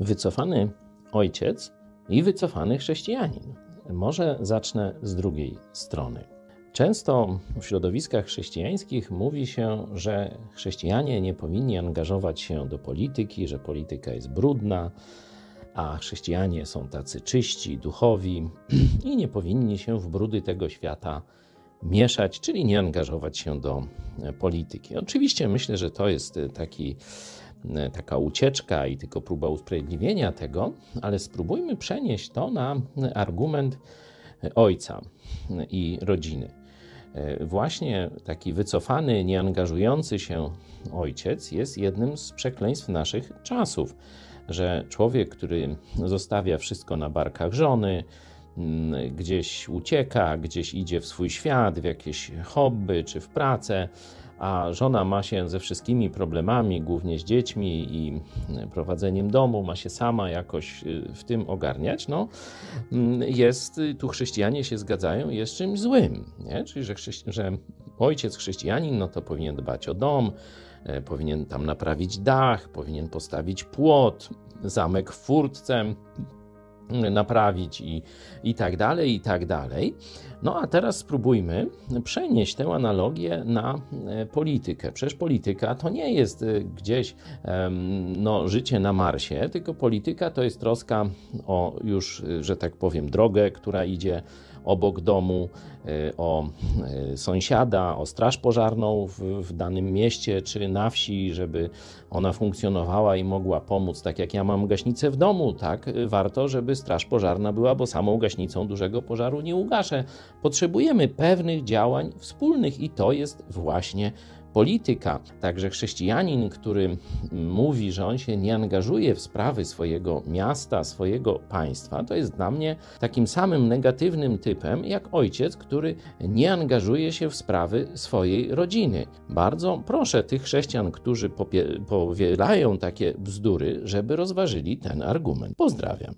wycofany ojciec i wycofany chrześcijanin. Może zacznę z drugiej strony. Często w środowiskach chrześcijańskich mówi się, że chrześcijanie nie powinni angażować się do polityki, że polityka jest brudna, a chrześcijanie są tacy czyści, duchowi i nie powinni się w brudy tego świata mieszać, czyli nie angażować się do polityki. Oczywiście myślę, że to jest taki taka ucieczka i tylko próba usprawiedliwienia tego, ale spróbujmy przenieść to na argument ojca i rodziny. E, właśnie taki wycofany, nieangażujący się ojciec jest jednym z przekleństw naszych czasów, że człowiek, który zostawia wszystko na barkach żony, gdzieś ucieka, gdzieś idzie w swój świat, w jakieś hobby czy w pracę, a żona ma się ze wszystkimi problemami, głównie z dziećmi i prowadzeniem domu, ma się sama jakoś y, w tym ogarniać, no mm, jest, y, tu chrześcijanie się zgadzają, jest czymś złym, nie? czyli że, że ojciec chrześcijanin, no to powinien dbać o dom, e, powinien tam naprawić dach, powinien postawić płot, zamek w furtce, naprawić i, i tak dalej, i tak dalej. No a teraz spróbujmy przenieść tę analogię na e, politykę. Przecież polityka to nie jest e, gdzieś no, życie na Marsie, tylko polityka to jest troska o już, że tak powiem, drogę, która idzie obok domu, e, o e, sąsiada, o straż pożarną w, w, danym mieście czy na wsi, żeby ona funkcjonowała i mogła pomóc. Tak jak ja mam gaśnicę w domu, tak warto, żeby straż pożarna była, bo samą gaśnicą dużego pożaru nie ugaszę. Potrzebujemy pewnych działań wspólnych i to jest właśnie polityka. Także chrześcijanin, który mówi, że on się nie angażuje w sprawy swojego miasta, swojego państwa, to jest dla mnie takim samym negatywnym typem jak ojciec, który nie angażuje się w sprawy swojej rodziny. Bardzo proszę tych chrześcijan, którzy powielają takie bzdury, żeby rozważyli ten argument. Pozdrawiam.